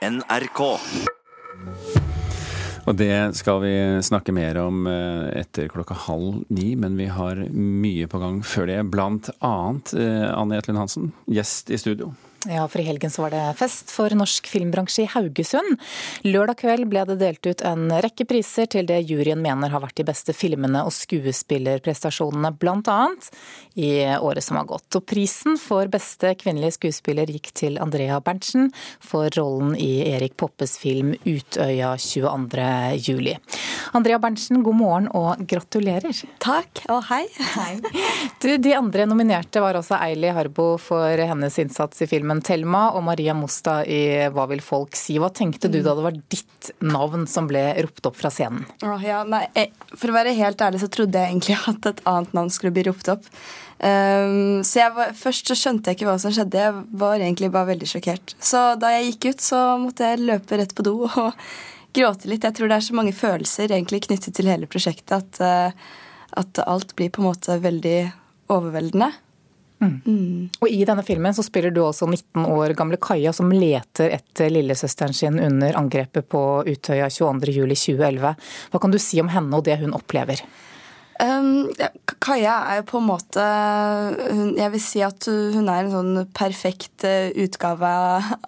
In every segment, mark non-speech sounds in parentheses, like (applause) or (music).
NRK. Og det skal vi snakke mer om eh, etter klokka halv ni, men vi har mye på gang før det. Blant annet eh, Anne Jetlund Hansen, gjest i studio. Ja, for i helgen så var det fest for norsk filmbransje i Haugesund. Lørdag kveld ble det delt ut en rekke priser til det juryen mener har vært de beste filmene og skuespillerprestasjonene, annet i året som har gått. Og prisen for beste kvinnelige skuespiller gikk til Andrea Berntsen for rollen i Erik Poppes film 'Utøya 22. juli'. Andrea Berntsen, god morgen og gratulerer. Takk, og hei. hei. Du, de andre nominerte var også Eili Harbo for hennes innsats i filmen filmen 'Thelma' og Maria Mosta i 'Hva vil folk si'. Hva tenkte du da det var ditt navn som ble ropt opp fra scenen? Oh, ja, nei, for å være helt ærlig så trodde jeg egentlig (laughs) at et annet navn skulle bli ropt opp. Um, så var, Først så skjønte jeg ikke hva som skjedde. Jeg var egentlig bare veldig sjokkert. Så da jeg gikk ut, så måtte jeg løpe rett på do (laughs) og gråte litt. Jeg tror det er så mange følelser egentlig knyttet til hele prosjektet at, uh, at alt blir på en måte veldig overveldende. Mm. Og I denne filmen så spiller du også 19 år gamle Kaja som leter etter lillesøsteren sin under angrepet på Utøya 22.07.2011. Hva kan du si om henne og det hun opplever? Um, ja, Kaja er jo på en måte hun, Jeg vil si at hun er en sånn perfekt uh, utgave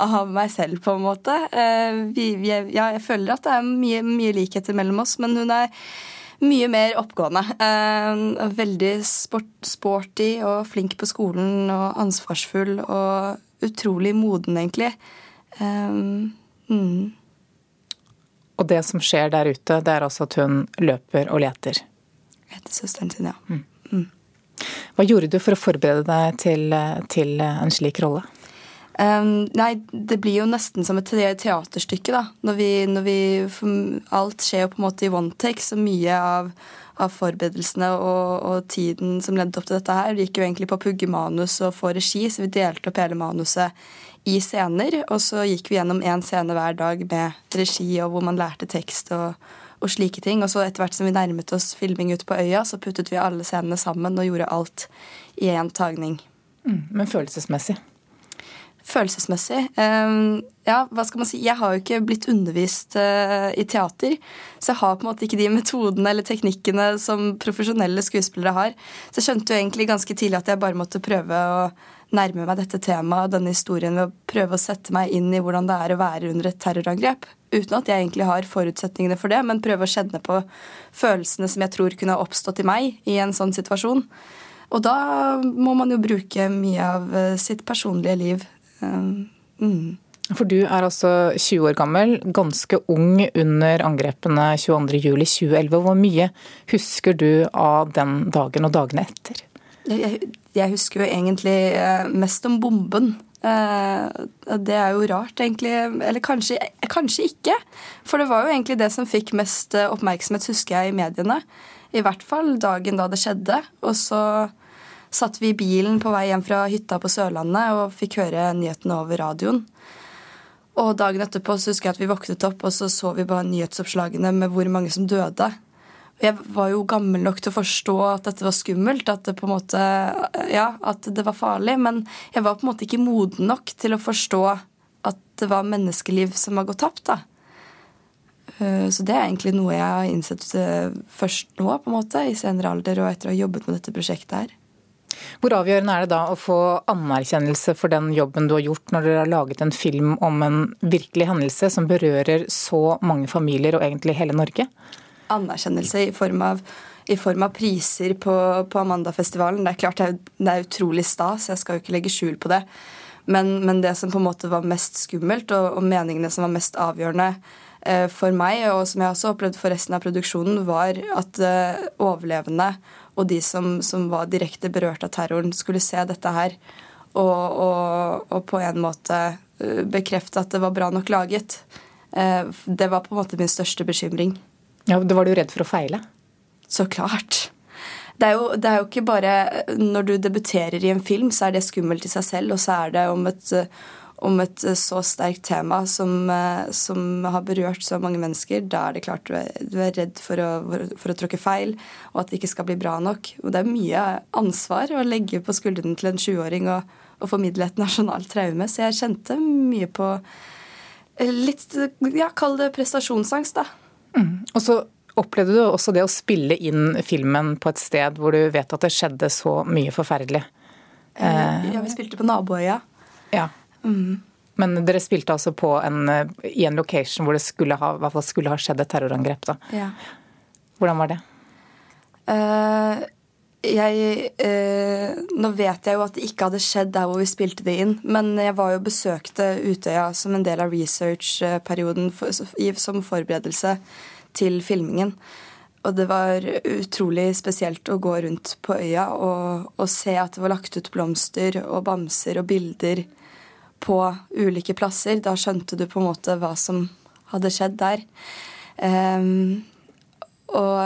av meg selv, på en måte. Uh, vi, vi, ja, jeg føler at det er mye, mye likheter mellom oss, men hun er mye mer oppgående. Eh, veldig sport, sporty og flink på skolen og ansvarsfull og utrolig moden, egentlig. Eh, mm. Og det som skjer der ute, det er altså at hun løper og leter? Etter søsteren sin, ja. Mm. Mm. Hva gjorde du for å forberede deg til, til en slik rolle? Um, nei, det blir jo nesten som et teaterstykke, da. Når vi, når vi, alt skjer jo på en måte i one take, så mye av, av forberedelsene og, og, tiden som ledde opp til dette her, gikk jo egentlig på å pugge manus og få regi, så vi delte opp hele manuset i scener. Og så gikk vi gjennom én scene hver dag med regi og hvor man lærte tekst og, og slike ting. Og så etter hvert som vi nærmet oss filming ute på øya, så puttet vi alle scenene sammen og gjorde alt i én tagning. Mm, men følelsesmessig? Følelsesmessig um, Ja, hva skal man si? Jeg har jo ikke blitt undervist uh, i teater. Så jeg har på en måte ikke de metodene eller teknikkene som profesjonelle skuespillere har. Så jeg skjønte jo egentlig ganske tidlig at jeg bare måtte prøve å nærme meg dette temaet denne historien ved å prøve å sette meg inn i hvordan det er å være under et terrorangrep. Uten at jeg egentlig har forutsetningene for det, men prøve å kjenne på følelsene som jeg tror kunne ha oppstått i meg i en sånn situasjon. Og da må man jo bruke mye av eh, sitt personlige liv mm. For du er altså 20 år gammel, ganske ung under angrepene 22.07.2011. Hvor mye husker du av den dagen og dagene etter? Jeg, jeg husker jo egentlig eh, mest om bomben. Eh, det er jo rart, egentlig. Eller kanskje, kanskje ikke. For det var jo egentlig det som fikk mest eh, oppmerksomhet, husker jeg, i mediene. I hvert fall dagen da det skjedde. Og så satt vi i bilen på vei hjem fra hytta på Sørlandet og fikk høre nyhetene over radioen. Og dagen etterpå så husker jeg at vi våknet opp, og så så vi bare nyhetsoppslagene med hvor mange som døde. Jeg var jo gammel nok til å forstå at dette var skummelt, at det på en måte, ja, at det var farlig. Men jeg var på en måte ikke moden nok til å forstå at det var menneskeliv som var gått tapt. da. Eh, så det er egentlig noe jeg har innsett eh, først nå, på en måte, i senere alder, og etter å ha jobbet med dette prosjektet her. Hvor avgjørende er det da å få anerkjennelse for den jobben du har gjort når dere har laget en film om en virkelig hendelse som berører så mange familier og egentlig hele Norge? Anerkjennelse i form av, i form av priser på, på Amandafestivalen. Det er klart det er, det er utrolig stas, jeg skal jo ikke legge skjul på det. Men, men, det som på en måte var mest skummelt, og, og meningene som var mest avgjørende eh, for meg, og som jeg også opplevde for resten av produksjonen, var at eh, overlevende og de som, som, var direkte berørt av terroren, skulle se dette her og, og, og på en måte eh, bekrefte at det var bra nok laget. Eh, det var på en måte min største bekymring. Ja, Var du redd for å feile? Så klart. Det er, jo, det er jo ikke bare Når du debuterer i en film, så er det skummelt i seg selv, og så er det om et om et eh, så sterkt tema som, eh, som, har berørt så mange mennesker, da er det klart du er, du er redd for å, for å, tråkke feil, og at det ikke skal bli bra nok. Og det er mye ansvar å legge på skuldrene til en 20-åring og, og, formidle et nasjonalt traume, så jeg kjente mye på Litt Ja, kall det prestasjonsangst, da. Mm. Og så opplevde du også det å spille inn filmen på et sted hvor du vet at det skjedde så mye forferdelig? Eh, ja, vi spilte på naboøya. Ja. Mm. Men dere spilte altså på en, i en location hvor det skulle ha, skulle ha skjedd et terrorangrep, da. Ja. Hvordan var det? Uh, jeg uh, Nå vet jeg jo at det ikke hadde skjedd der hvor vi spilte det inn, men jeg var jo besøkte Utøya som en del av research-perioden for, som forberedelse til filmingen. Og det var utrolig spesielt å gå rundt på øya og, og, se at det var lagt ut blomster og bamser og bilder på ulike plasser. Da skjønte du på en måte hva som hadde skjedd der. Um, og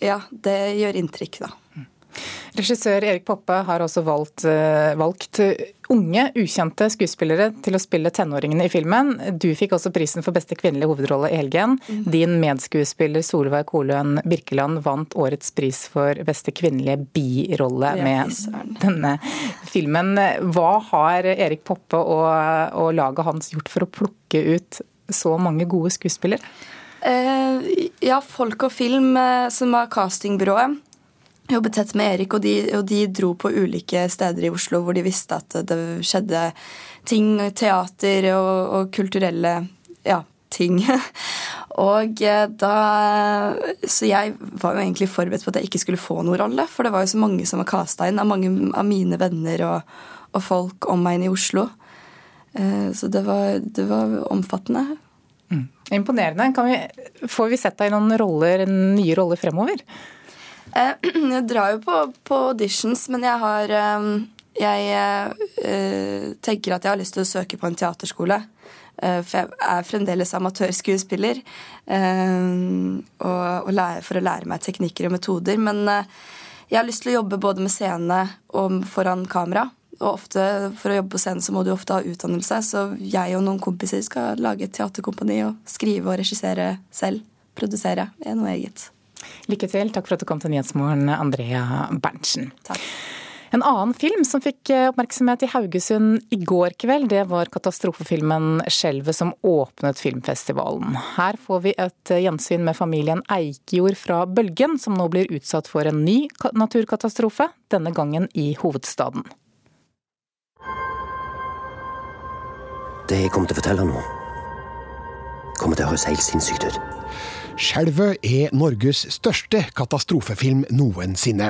ja, det gjør inntrykk, da. Regissør Erik Poppe har også valgt, eh, valgt, unge, ukjente skuespillere til å spille tenåringene i filmen. Du fikk også prisen for beste kvinnelige hovedrolle i helgen. Mm. Din medskuespiller Solveig Koløen Birkeland vant årets pris for beste kvinnelige birolle med denne filmen. Hva har Erik Poppe og, og laget hans gjort for å plukke ut så mange gode skuespillere? Eh, ja, Folk og Film, eh, som var castingbyrået jobbet tett med Erik, og de, og de, dro på ulike steder i Oslo hvor de visste at det skjedde ting, teater og, og kulturelle ja, ting. (laughs) Og eh, da Så jeg var jo egentlig forberedt på at jeg ikke skulle få noen rolle, for det var jo så mange som var casta inn av mange av mine venner og, og folk om meg inn i Oslo. Eh, så det var, det var omfattende. Mm. Imponerende. Vi, får vi sett deg i noen roller, nye roller fremover? Eh, (clears throat) jeg drar jo på, på auditions, men jeg har eh, Jeg uh, tenker at jeg har lyst til å søke på en teaterskole. For jeg er fremdeles amatørskuespiller og, for å lære meg teknikker og metoder. Men jeg har lyst til å jobbe både med scene og foran kamera. Og ofte, for å jobbe på scenen så må du ofte ha utdannelse, så jeg og noen kompiser skal lage et teaterkompani og skrive og regissere selv. Produsere. Det er noe eget. Lykke til. Takk for at du kom til Nyhetsmorgen, Andrea Berntsen. Takk. En annen film som fikk eh, oppmerksomhet i Haugesund i går kveld, det var katastrofefilmen 'Skjelvet' som åpnet filmfestivalen. Her får vi et eh, gjensyn med familien Eikjord fra Bølgen, som nå blir utsatt for en ny naturkatastrofe, denne gangen i hovedstaden. Det jeg kommer til å fortelle nå, kommer til å høres helt sinnssykt ut. Skjelvet er Norges største katastrofefilm noensinne.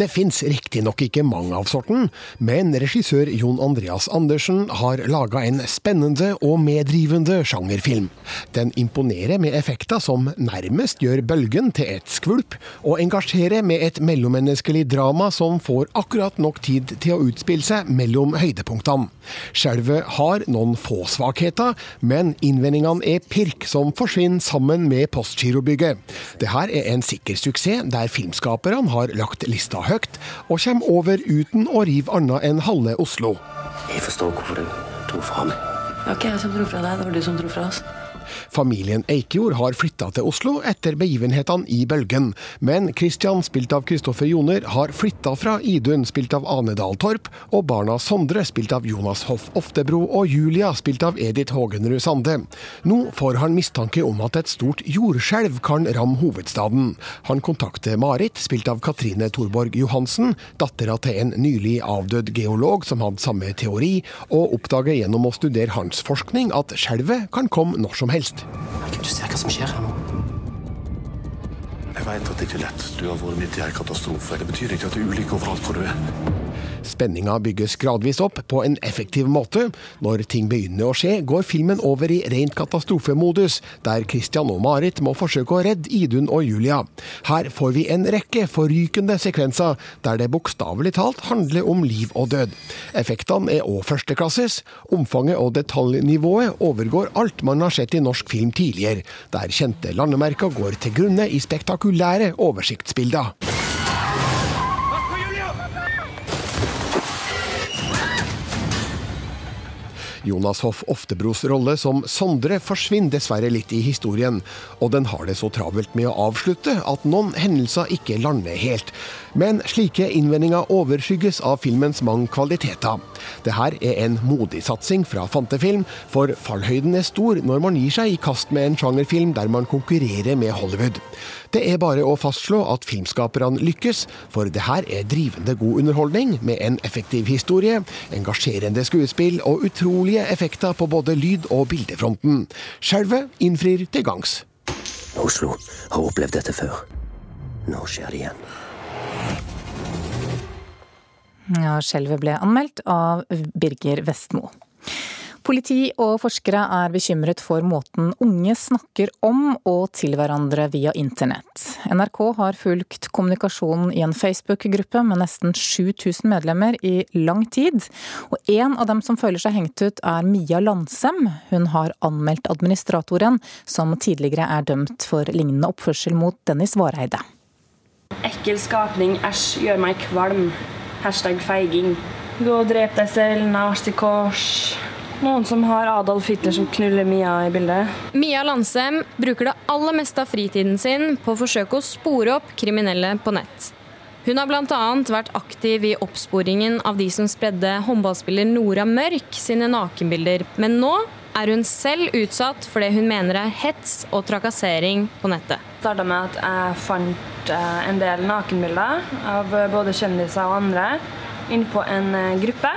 Det fins riktignok ikke mange av sorten, men regissør Jon Andreas Andersen har laga en spennende og medrivende sjangerfilm. Den imponerer med effekter som nærmest gjør bølgen til et skvulp, og engasjerer med et mellommenneskelig drama som får akkurat nok tid til å utspille seg mellom høydepunktene. Skjelvet har noen få svakheter, men innvendingene er pirk som forsvinner sammen med postskipet Girobygget. Det her er en sikker suksess, der filmskaperne har lagt lista høyt, og kommer over uten å rive annet enn halve Oslo. Jeg forstår hvorfor du dro fra meg. Det var ikke jeg som dro fra deg, det var du som dro fra oss. Familien Eikjord har flytta til Oslo etter begivenhetene i Bølgen, men Christian, spilt av Kristoffer Joner, har flytta fra Idun, spilt av Ane Dahl Torp, og barna Sondre, spilt av Jonas Hoff Oftebro, og Julia, spilt av Edith Hågenrud Sande. Nå får han mistanke om at et stort jordskjelv kan ramme hovedstaden. Han kontakter Marit, spilt av Katrine Thorborg Johansen, dattera til en nylig avdød geolog som hadde samme teori, og oppdager gjennom å studere hans forskning at skjelvet kan komme når som helst helst. Du ser hva som skjer her nå. Jeg veit at det ikke er lett. Du har vært midt i en katastrofe. Det betyr ikke at det er ulykke overalt hvor du er. Spenninga bygges gradvis opp på en effektiv måte. Når ting begynner å skje, går filmen over i rent katastrofemodus, der Christian og Marit må forsøke å redde Idun og Julia. Her får vi en rekke forrykende sekvenser, der det bokstavelig talt handler om liv og død. Effektene er òg førsteklasses. Omfanget og detaljnivået overgår alt man har sett i norsk film tidligere, der kjente landemerker går til grunne i spektakulære oversiktsbilder. Jonas Hoff Oftebros rolle som Sondre forsvinner dessverre litt i historien, og den har det så travelt med å avslutte at noen hendelser ikke lander helt. Men slike innvendinger overskygges av filmens mange kvaliteter. Det her er en modig satsing fra Fantefilm, for fallhøyden er stor når man gir seg i kast med en sjangerfilm der man konkurrerer med Hollywood. Det er bare å fastslå at filmskaperne lykkes, for det her er drivende god underholdning med en effektiv historie, engasjerende skuespill og utrolige effekter på både lyd- og bildefronten. Skjelvet innfrir til gangs. Oslo har opplevd dette før. Nå skjer det igjen. Ja, Skjelvet ble anmeldt av Birger Vestmo. Politi og forskere er bekymret for måten unge snakker om og til hverandre via internett. NRK har fulgt kommunikasjonen i en Facebook-gruppe med nesten 7000 medlemmer i lang tid. Og en av dem som føler seg hengt ut er Mia Landsem. Hun har anmeldt administratoren, som tidligere er dømt for lignende oppførsel mot Dennis Vareide. Ekkel skapning, æsj, gjør meg kvalm. Hashtag feiging. Gå og drep deg selv, nazi kors. Noen som har Adolf Hitler som knuller Mia i bildet. Mia Landsem bruker det aller meste av fritiden sin på å forsøke å spore opp kriminelle på nett. Hun har bl.a. vært aktiv i oppsporingen av de som spredde håndballspiller Nora Mørk sine nakenbilder, men nå er hun selv utsatt for det hun mener er hets og trakassering på nettet. Det starta med at jeg fant eh, en del nakenbilder av både kjendiser og andre inne på en eh, gruppe.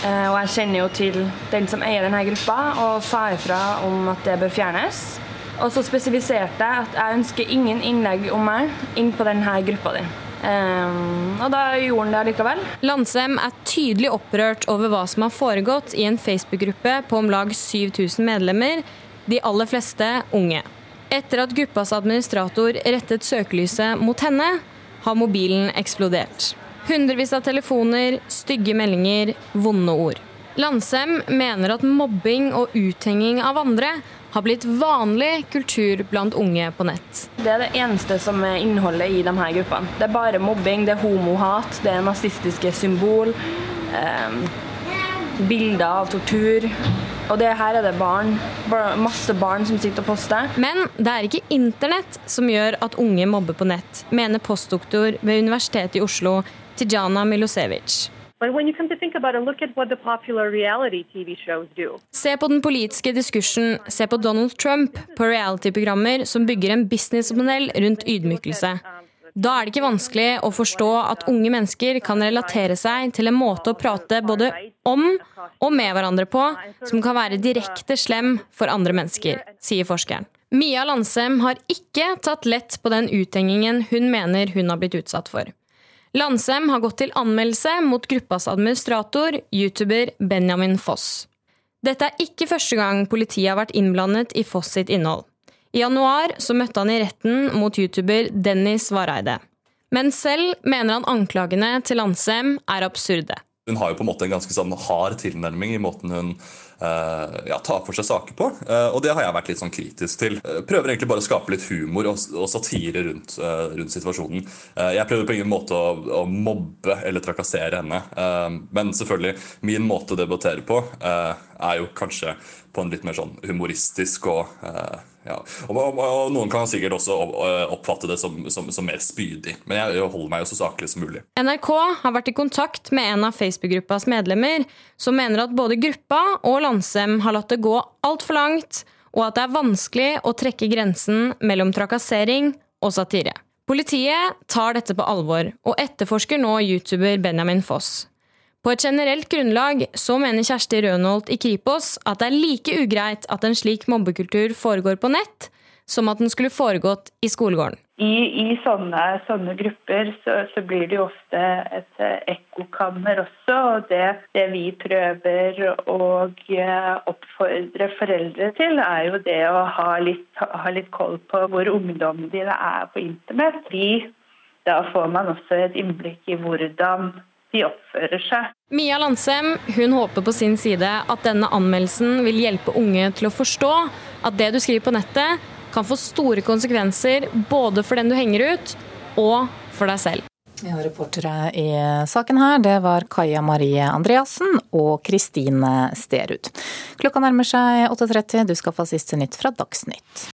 Eh, og jeg kjenner jo til den som eier denne gruppa, og sa ifra om at det bør fjernes. Og så spesifiserte jeg at jeg ønsker ingen innlegg om meg inn på denne gruppa di. Um, og da gjorde han det likevel. Landsem er tydelig opprørt over hva som har foregått i en Facebook-gruppe på om lag 7000 medlemmer, de aller fleste unge. Etter at gruppas administrator rettet søkelyset mot henne, har mobilen eksplodert. Hundrevis av telefoner, stygge meldinger, vonde ord. Landsem mener at mobbing og uthenging av andre har blitt vanlig kultur blant unge på nett. Det er det eneste som er innholdet i de her gruppene. Det er bare mobbing, det er homohat, det er nazistiske symbol, eh, bilder av tortur. Og det her er det barn, masse barn som sitter og poster. Men det er ikke internett som gjør at unge mobber på nett, mener postdoktor ved Universitetet i Oslo, Tijana Milosevic. Se på den politiske diskursen, se på Donald Trump, på reality-programmer som bygger en businessmodell rundt ydmykelse. Da er det ikke vanskelig å forstå at unge mennesker kan relatere seg til en måte å prate både om og med hverandre på som kan være direkte slem for andre mennesker, sier forskeren. Mia Landsem har ikke tatt lett på den uthengingen hun mener hun har blitt utsatt for. Landsem har gått til anmeldelse mot gruppas administrator, youtuber Benjamin Foss. Dette er ikke første gang politiet har vært innblandet i Foss sitt innhold. I januar så møtte han i retten mot youtuber Dennis Vareide. Men selv mener han anklagene til Landsem er absurde. Hun har jo på en måte en ganske sånn hard tilnærming i måten hun ja, tar for seg saker på. Uh, og det har jeg vært litt sånn kritisk til. Uh, prøver egentlig bare å skape litt humor og, og satire rundt, rundt situasjonen. jeg prøver på ingen måte å, å mobbe eller trakassere henne. men selvfølgelig, min måte å debattere på er jo kanskje på en litt mer sånn humoristisk og ja. Og, Noen kan sikkert også oppfatte det som, som, som mer spydig, men jeg holder meg jo så saklig som mulig. NRK har vært i kontakt med en av Facebook-gruppas medlemmer, som mener at både gruppa og Landsem har latt det gå altfor langt, og at det er vanskelig å trekke grensen mellom trakassering og satire. Politiet tar dette på alvor, og etterforsker nå youtuber Benjamin Foss. På et generelt grunnlag så mener Kjersti Rønholt i Kripos at det er like ugreit at en slik mobbekultur foregår på nett, som at den skulle foregått i skolegården. I, i sånne, sånne, grupper så, så, blir det jo ofte et ekkokammer også. og det, det, vi prøver å eh, oppfordre foreldre til, er jo det å ha litt, ha litt koll på hvor ungdommene dine er på internett. Fordi da får man også et innblikk i hvordan de oppfører seg. Mia Landsem hun håper på sin side at denne anmeldelsen vil hjelpe unge til å forstå at det du skriver på nettet kan få store konsekvenser både for den du henger ut, og for deg selv. Ja, reportere i saken her, det var Kaja Marie Andreassen og Kristine Sterud. Klokka nærmer seg 8.30, du skal få siste nytt fra Dagsnytt.